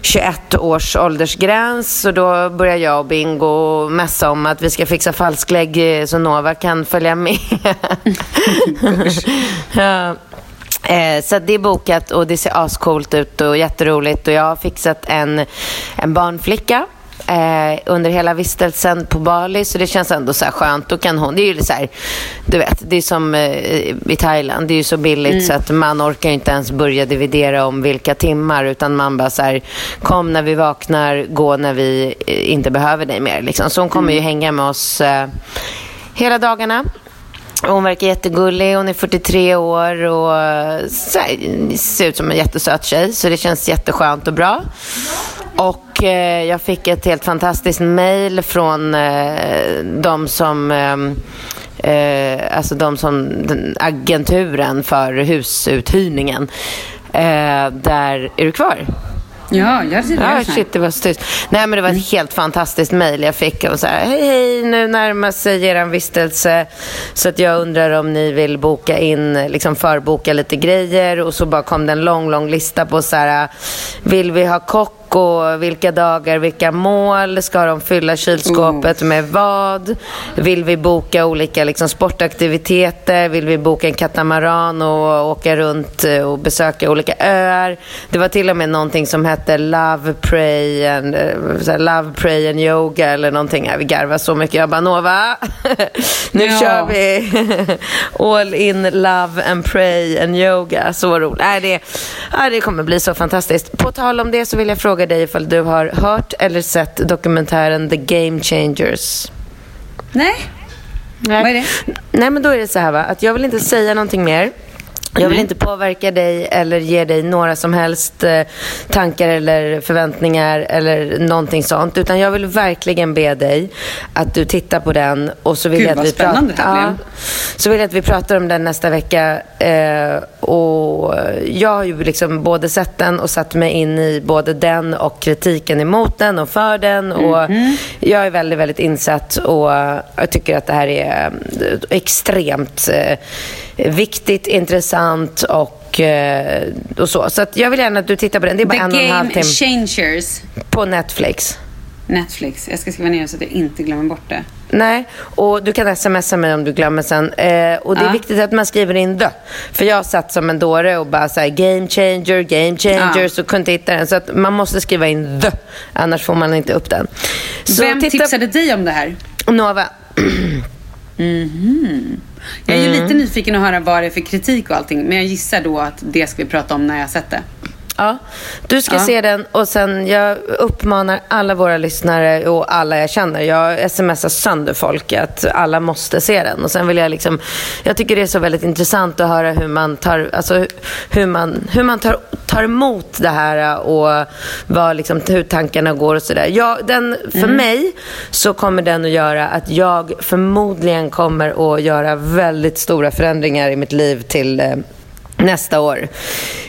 21 års åldersgräns. Så då börjar jag och Bingo mässa om att vi ska fixa falsklägg eh, så Nova kan följa med. (laughs) ja. Eh, så det är bokat och det ser ascoolt ut och jätteroligt. Och jag har fixat en, en barnflicka eh, under hela vistelsen på Bali. Så det känns ändå så här skönt. Då kan hon, det är ju så här, du vet, det är som eh, i Thailand. Det är ju så billigt så att man orkar inte ens börja dividera om vilka timmar. Utan man bara så här, kom när vi vaknar, gå när vi eh, inte behöver dig mer. Liksom. Så hon kommer ju hänga med oss eh, hela dagarna. Hon verkar jättegullig. Hon är 43 år och här, ser ut som en jättesöt tjej. Så det känns jätteskönt och bra. Och eh, jag fick ett helt fantastiskt mail från eh, de som eh, eh, alltså de som agenturen för husuthyrningen. Eh, där, är du kvar? Ja, jag ser Ja, det. shit, det var så tyst. Nej, men det var ett helt fantastiskt mejl jag fick. Och så här, hej, hej, nu närmar sig er vistelse. Så att jag undrar om ni vill boka in, liksom förboka lite grejer. Och så bara kom det en lång, lång lista på så här, vill vi ha kock och vilka dagar, vilka mål? Ska de fylla kylskåpet med vad? Vill vi boka olika liksom, sportaktiviteter? Vill vi boka en katamaran och åka runt eh, och besöka olika öar? Det var till och med någonting som hette Love, Pray and, eh, här, Love, Pray and Yoga eller någonting. Vi garvar så mycket. Jag bara, Nova, (laughs) nu Ja. kör vi (laughs) all in Love and Pray and Yoga. Så roligt. Nej, det, nej, det kommer bli så fantastiskt. På tal om det så vill jag fråga dig ifall du har hört eller sett dokumentären The Game Changers. Nej. Nej. Vad är det? Nej, men då är det så här va, att jag vill inte säga någonting mer. Jag vill inte påverka dig eller ge dig några som helst eh, tankar eller förväntningar eller någonting sånt. Utan jag vill verkligen be dig att du tittar på den och så vill Gud, jag att vi här ja. Så vill jag att vi pratar om den nästa vecka. Eh, och jag har ju liksom både sett den och satt mig in i både den och kritiken emot den och för den. Och Mhm. Jag är väldigt, väldigt insatt och jag tycker att det här är eh, extremt eh, viktigt, intressant och, eh, och så. Så jag vill gärna att du tittar på den. Det är bara The en och en halv Game timme Changers. på Netflix. Netflix. Jag ska skriva ner så att jag inte glömmer bort det. Nej, och du kan smsa mig om du glömmer sen. Eh, och det är Ja. viktigt att man skriver in dö. För jag satt som en dåre och bara så här, game changer, game changer, Ja. så kunde hitta den. Så att man måste skriva in dö, annars får man inte upp den. Så Vem titta- tipsade dig om det här? Nova. (clears throat) Jag är ju Mm. lite nyfiken att höra vad det är för kritik och allting. Men jag gissar då att det ska vi prata om när jag sett det. Ja, du ska Ja. se den och sen jag uppmanar alla våra lyssnare och alla jag känner. Jag smsar sönder folk att alla måste se den. Och sen vill jag liksom, jag tycker det är så väldigt intressant att höra hur man tar, alltså hur man, hur man tar, tar emot det här och vad liksom, hur tankarna går och sådär. Ja, den, för mig så kommer den att göra att jag förmodligen kommer att göra väldigt stora förändringar i mitt liv till eh, nästa år.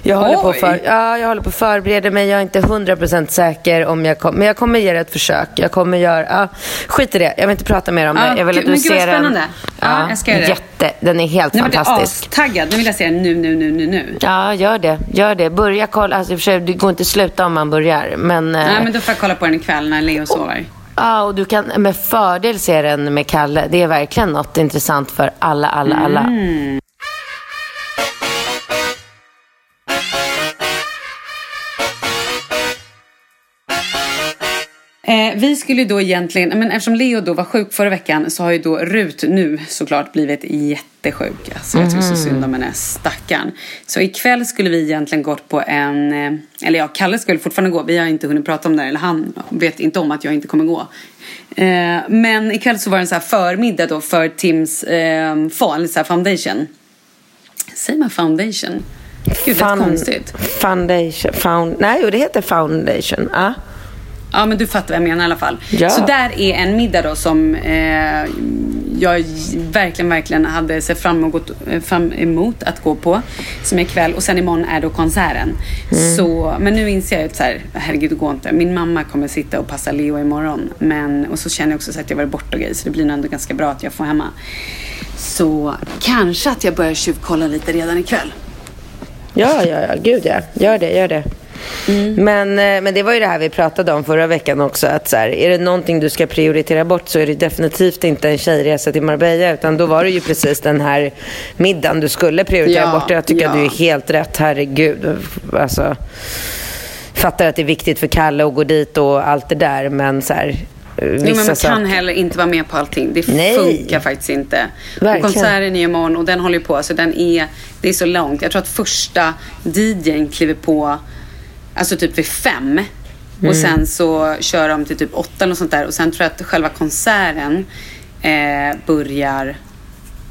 Jag håller, på för, ja, jag håller på att förbereda mig. Jag är inte 100% säker om jag kommer. Men jag kommer ge det ett försök. Jag kommer göra... Ja, skit i det. Jag vill inte prata mer om Ja, det. Jag vill gud, att du ser den. spännande. Ja, jag ska göra det. Jätte. Den är helt Nu vart jag fantastisk. astaggad. Nu vill jag se den nu, nu, nu, nu, nu. Ja, gör det. Gör det. Börja kolla. Alltså, för det går inte att sluta om man börjar. Men, eh, Nej, men då får jag kolla på den ikväll när Leo sover. Ja, och du kan med fördel se den med Kalle. Det är verkligen något intressant för alla, alla, alla. Mm. Eh, vi skulle ju då egentligen, men eftersom Leo då var sjuk förra veckan så har ju då Rut nu såklart blivit jättesjuk. Alltså jag tycker så synd om henne, stackarn. Så ikväll skulle vi egentligen gått på en, eh, eller ja, Kalle skulle fortfarande gå. Vi har inte hunnit prata om det, eller han vet inte om att jag inte kommer gå. Eh, men ikväll så var det en så här förmiddag då för Tims eh, fall, så här foundation. Säger man foundation? Gud, Fun- konstigt. Foundation. Found, nej, det heter foundation. Ah. Ja, men du fattar vad jag menar i alla fall. Ja. Så där är en middag då som eh, jag verkligen, verkligen hade sett fram emot, eh, fram emot att gå på. Som är ikväll och sen imorgon är då konserten. Så, men nu inser jag att så här, herregud det går inte. Min mamma kommer sitta och passa Leo imorgon. Men, och så känner jag också så att jag varit borta och grejer. Så det blir nog ändå ganska bra att jag får hemma. Så kanske att jag börjar tjuvkolla lite redan ikväll. Ja, ja, ja. Gud ja. Gör det, gör det. Mm. Men, eh, men det var ju det här vi pratade om förra veckan också. Att så här, är det någonting du ska prioritera bort så är det definitivt inte en tjejresa till Marbella. Utan då var det ju precis den här middagen du skulle prioritera Ja, bort. Jag tycker ja. att du är helt rätt. Herregud. Alltså, fattar att det är viktigt för Kalle att gå dit och allt det där. Men så här, eh, Jo, men man kan heller inte vara med på allting. Det Nej. funkar faktiskt inte. Och konserten är imorgon och den håller på. Alltså den är, det är så långt. Jag tror att första DJn kliver på alltså typ vid fem. Och Mm. sen så kör de till typ åtta något sånt där. Och sen tror jag att själva konserten eh, börjar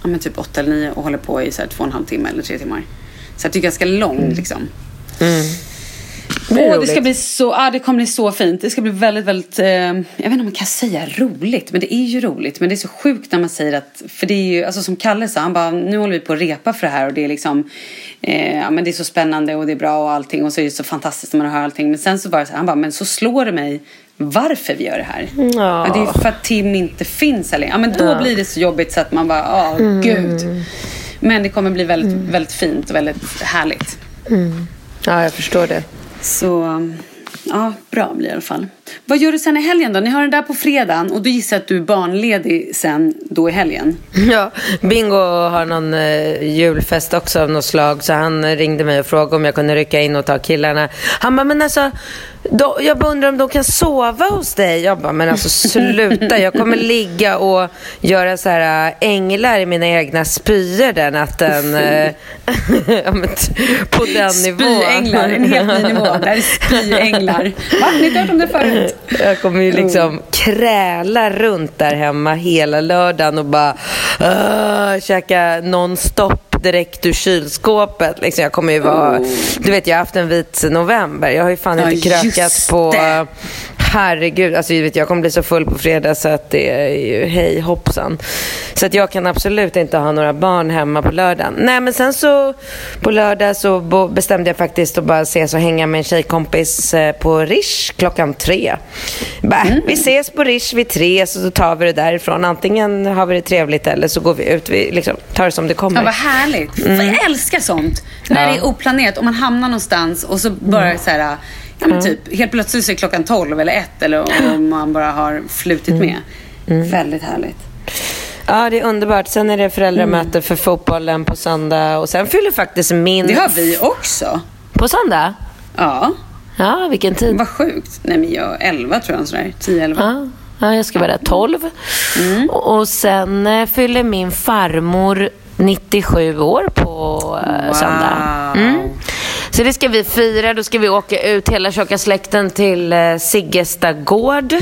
ja, men typ åtta eller nio och håller på i så här två och en halv timme eller tre timmar. Så jag tycker ganska lång liksom. Det Åh, det ska bli så, ah, det kommer bli så fint. Det ska bli väldigt, väldigt, eh, jag vet inte om man kan säga roligt, men det är ju roligt. Men det är så sjukt när man säger att, för det är ju, alltså som Kalle sa, han bara, nu håller vi på att repa för det här och det är liksom, eh, ja men det är så spännande och det är bra och allting och så är det så fantastiskt när man hör allting. Men sen så bara här, han bara, men så slår det mig varför vi gör det här. Ja. Ja, det är för att Tim inte finns eller, ja men då blir det så jobbigt så att man bara, ja gud. Men det kommer bli väldigt, väldigt fint och väldigt härligt. Ja, jag förstår det. Så ja, bra blir det i alla fall. Vad gör du sen i helgen då? Ni har den där på fredagen och du gissar att du är barnledig sen då i helgen. Ja, Bingo har någon eh, julfest också av något slag så han eh, ringde mig och frågade om jag kunde rycka in och ta killarna. Han bara, men alltså, då, jag bara undrar om de kan sova hos dig? Jag bara, men alltså sluta, jag kommer ligga och göra så här äh, änglar i mina egna spyor den natten. eh, (laughs) på den nivån. Spyänglar, en helt ny nivå. Det här är spyänglar. Va? Ni har inte hört om det förut? Jag kommer ju liksom kräla runt där hemma hela lördagen och bara uh, käka nonstop direkt ur kylskåpet. Liksom, jag kommer ju vara... Du vet, jag har haft en vit november. Jag har ju fan Ja, inte krökat på... det. Herregud, alltså, du vet, jag kommer bli så full på fredag så att det är ju hej hoppsan. Så att jag kan absolut inte ha några barn hemma på lördagen. Nej, men sen så på lördag så bestämde jag faktiskt att bara ses och hänga med en tjejkompis eh, på Rish klockan tre. Bah, Vi ses på Rish vid tre så då tar vi det därifrån. Antingen har vi det trevligt eller så går vi ut. Vi liksom tar det som det kommer. Ja, härligt. Jag älskar sånt. När Ja. det är oplanerat. Om man hamnar någonstans och så bara så här, ja men typ helt plötsligt så är klockan 12 eller 1 eller om man bara har flutit med. Väldigt härligt. Ja, det är underbart. Sen är det föräldramöte för fotbollen på söndag och sen fyller faktiskt min... Det har vi också. På söndag? Ja, Ja, vilken tid? vad sjukt. Nej men jag 11 tror jag sådär. 10-11. Ja, ja, jag ska vara där 12. Och, och sen eh, fyller min farmor 97 år på eh, söndag. Mm. Så det ska vi fira. Då ska vi åka ut hela tjocka släkten till eh, Siggesta gård.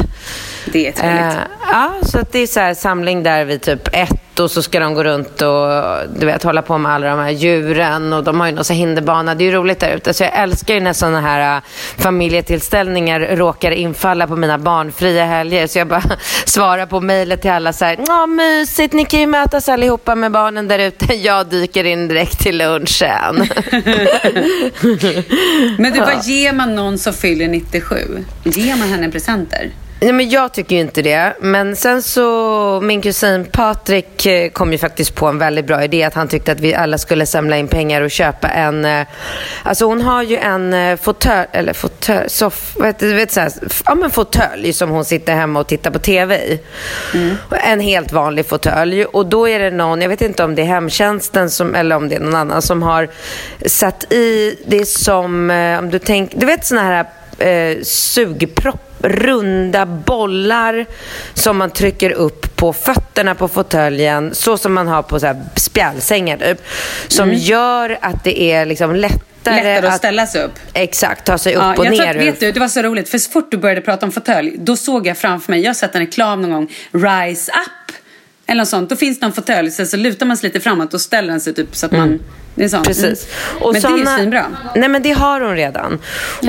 Det är trevligt. Eh, ja, så det är så här samling där vid typ ett och så ska de gå runt och du vet, hålla på med alla de här djuren och de har ju någon hinderbana. Det är ju roligt där ute. Så jag älskar ju när sådana här äh, familjetillställningar råkar infalla på mina barnfria helger. Så jag bara (laughs) svarar på mejlet till alla så här, ja mysigt, ni kan ju mötas allihopa med barnen där ute. (laughs) Jag dyker in direkt till lunchen. (laughs) Men du, vad ger man någon som fyller 97? Ger man henne presenter? Nej, men jag tycker ju inte det. Men sen så, min kusin Patrik eh, kom ju faktiskt på en väldigt bra idé. Att han tyckte att vi alla skulle samla in pengar och köpa en... eh, Alltså hon har ju en eh, fåtölj, eller fåtölj, soff, du vet så här, ja men fåtölj som hon sitter hemma och tittar på TV i. En helt vanlig fåtölj. Och då är det någon, jag vet inte om det är hemtjänsten som, eller om det är någon annan som har satt i, det är som, om du tänker, du vet såna här eh, sugpropp runda bollar som man trycker upp på fötterna på fåtöljen, så som man har på så här spjälsängar typ, som Mm. gör att det är liksom lättare, Lättare att ställa sig upp. Exakt, ta sig upp Ja, och jag ner. att, vet du, det var så roligt, för så fort du började prata om fåtölj, då såg jag framför mig, jag har sett en reklam någon gång, Rise Up, eller något sånt. Då finns det en fåtölj, sen så lutar man sig lite framåt och ställer den sig typ så att man, det är sånt. Mm. Precis. Mm. Men det är svinbra. Nej men det har hon redan.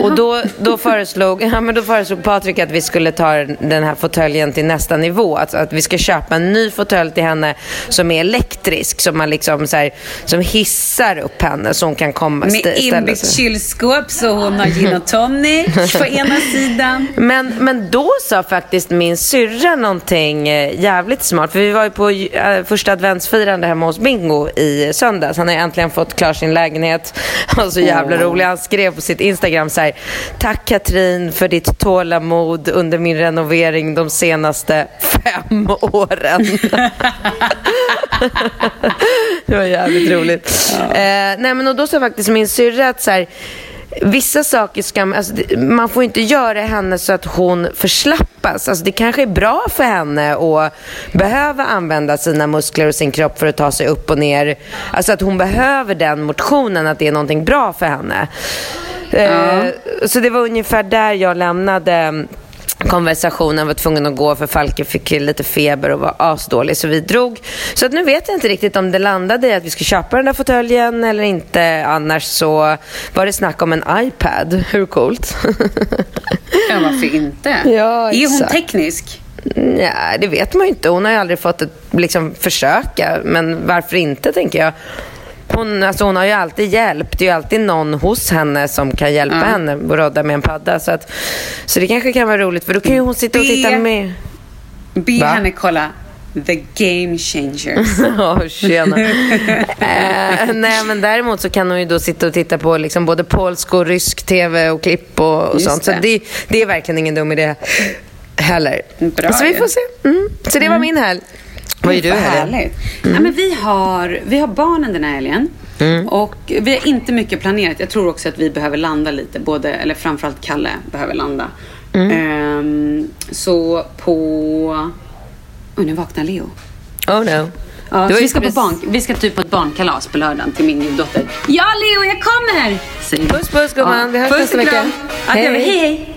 Och då, då, föreslog, (laughs) ja, men då föreslog Patrik att vi skulle ta den här fåtöljen till nästa nivå. Alltså att vi ska köpa en ny fåtölj till henne som är elektrisk. Som, man liksom, så här, som hissar upp henne så hon kan komma Med inbyggt kylskåp så hon har gin och tonic på (laughs) ena sidan. Men, men då sa faktiskt min syrra någonting eh, jävligt smart. För vi var ju på eh, första adventsfirande hemma hos Bingo i söndags. Han har äntligen fått klar sin lägenhet. (laughs) Han var så jävla rolig. Han skrev på sitt Instagram så här. Tack Katrin för ditt tålamod under min renovering de senaste fem åren. (laughs) det var jävligt roligt. Eh, nej men och då sa faktiskt min syrra att så här, Vissa saker ska man, alltså, man får inte göra henne så att hon förslappas. Alltså, det kanske är bra för henne att behöva använda sina muskler och sin kropp för att ta sig upp och ner. Alltså att hon behöver den motionen, att det är någonting bra för henne. Eh, så det var ungefär där jag lämnade konversationen var tvungen att gå för Falke fick lite feber och var asdålig så vi drog. Så att nu vet jag inte riktigt om det landade i att vi ska köpa den där fåtöljen eller inte. Annars så var det snack om en iPad. Hur coolt? Ja, varför inte? (laughs) Ja, är hon teknisk? Nej, det vet man ju inte. Hon har ju aldrig fått ett liksom, försöka. Men varför inte, tänker jag. Hon, alltså, hon har ju alltid hjälp. Det är ju alltid någon hos henne som kan hjälpa henne att rodda med en padda. Så, att, så det kanske kan vara roligt, för då kan ju hon sitta och titta med. Be Va? henne kolla The Game Changers. (laughs) Ja, tjena. eh, nej, men däremot så kan hon ju då sitta och titta på liksom både polsk och rysk tv och klipp och, och sånt. Så det. det, det är verkligen ingen dum idé heller. Bra så vi får se. Mm. Så det var min helg. Vad gör du helgen? härligt. Ja, men vi, har, vi har barnen den här helgen. Och vi har inte mycket planerat. Jag tror också att vi behöver landa lite. Både, eller framförallt Kalle behöver landa. Ehm, så på... Oj, nu vaknar Leo. Oh no. Ja, vi, ska på barn, vi ska typ på ett barnkalas på lördagen till min dotter. Ja, Leo, jag kommer! Säger. Puss, puss, gumman. Vi hörs puss nästa vecka. Ja. Hej. hej, hej.